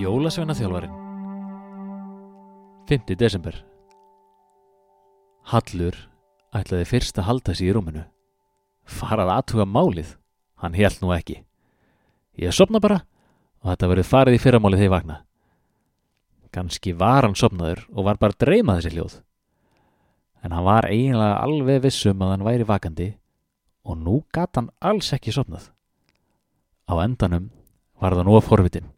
Jólasveina þjálfarin 5. desember. Hallur ætlaði fyrst að halda sig í rúminu. Farað aðtuga málið. Hann held nú ekki. Ég sopna bara og þetta verið farið í fyrramálið þegar ég vakna Ganski var hann sopnaður og var bara að dreyma þessi hljóð en hann var eiginlega alveg vissum að hann væri vakandi og nú gat hann alls ekki sopnað á endanum var það nú að forvitin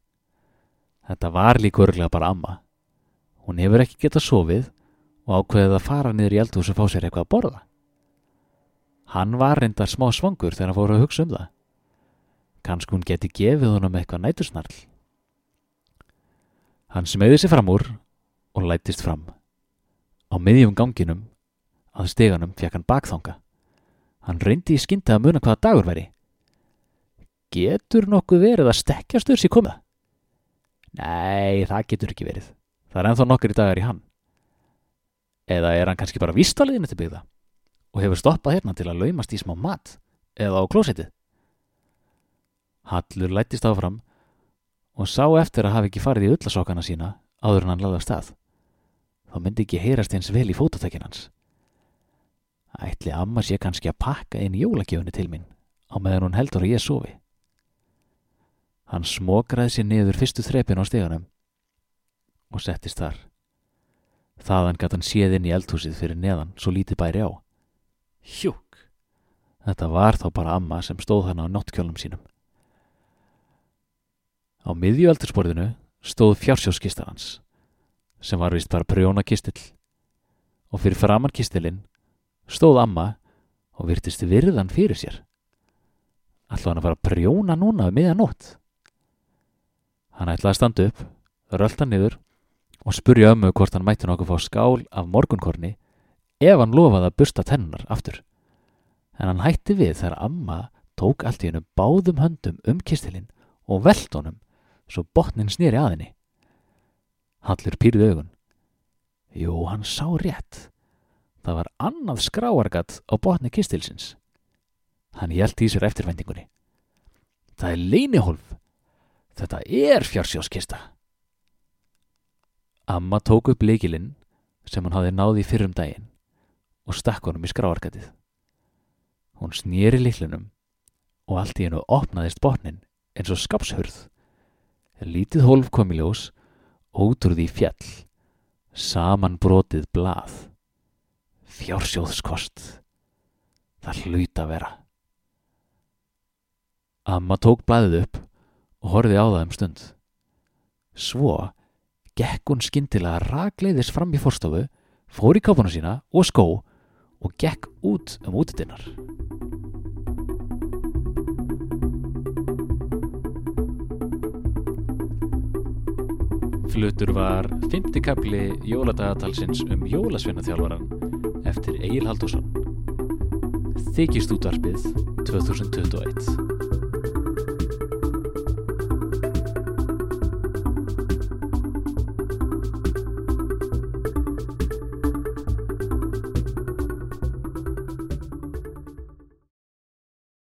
Þetta var líka örglega bara amma. Hún hefur ekki getað sofið og ákveðið að fara niður í eldhús og fá sér eitthvað að borða. Hann var reyndar smá svangur þegar hann fór að hugsa um það. Kansk hún geti gefið honum eitthvað nætursnarl. Hann smegði sér fram úr og lætist fram. Á miðjum ganginum, að steganum, fekk hann bakþanga. Hann reyndi í skyndi að muna hvaða dagur veri. Getur nokkuð verið að stekkjastur sér komið? Nei, það getur ekki verið. Það er enþá nokkur í dagar í hann. Eða er hann kannski bara vistaliðinu til byggða og hefur stoppað hérna til að laumast í smá mat eða á klósettið. Hallur lættist áfram og sá eftir að hafa ekki farið í öllasokana sína áður en hann laði á stað. Þá myndi ekki heyrast eins vel í fótatækin hans. Ætli amma sé kannski að pakka inn jólagjöfunni til mín á meðan hún heldur að ég sofi. Hann smokraði sér niður fyrstu þrepin á steganum og settist þar. Þaðan gatt hann séð inn í eldhúsið fyrir neðan svo lítið bæri á. Hjúk! Þetta var þá bara amma sem stóð hann á nottkjólnum sínum. Á miðju eldursporðinu stóð fjársjóskistar hans sem var vist bara prjónakistill og fyrir framann kistilinn stóð amma og virtist virðan fyrir sér. Alltaf hann að fara að prjóna núna um miðanótt. Hann ætlaði að standa upp, rölda niður og spurja ömmu hvort hann mætti nokkuð fá skál af morgunkorni ef hann lofaði að bursta tennunar aftur. En hann hætti við þegar amma tók allt í hennu báðum höndum um kistilinn og veld honum svo botnin snýri að henni. Hallur pýrði augun. Jú, hann sá rétt. Það var annað skráargat á botni kistilsins. Hann hjælt í sér eftirvendingunni. Það er leinihólf. Þetta er fjársjóskista. Amma tók upp leikilinn sem hann hafði náði fyrrum daginn og stakk honum í skráarkatið. Hún snýri liklunum og allt í hennu opnaðist botnin eins og skapshurð. Lítið hólf kom í ljós, ótrúð í fjall, saman brotið blað. Fjársjóðskost. Það hluta vera. Amma tók blaðið upp og horfið á það um stund. Svo gekk hún skindilega ragleiðis fram í forstofu, fór í kápuna sína og skó og gekk út um útidinnar. Flutur var fymtikabli jóladagatalsins um jólasveinaþjálfaran eftir Egil Haldursson. Þykist útvarpið 2021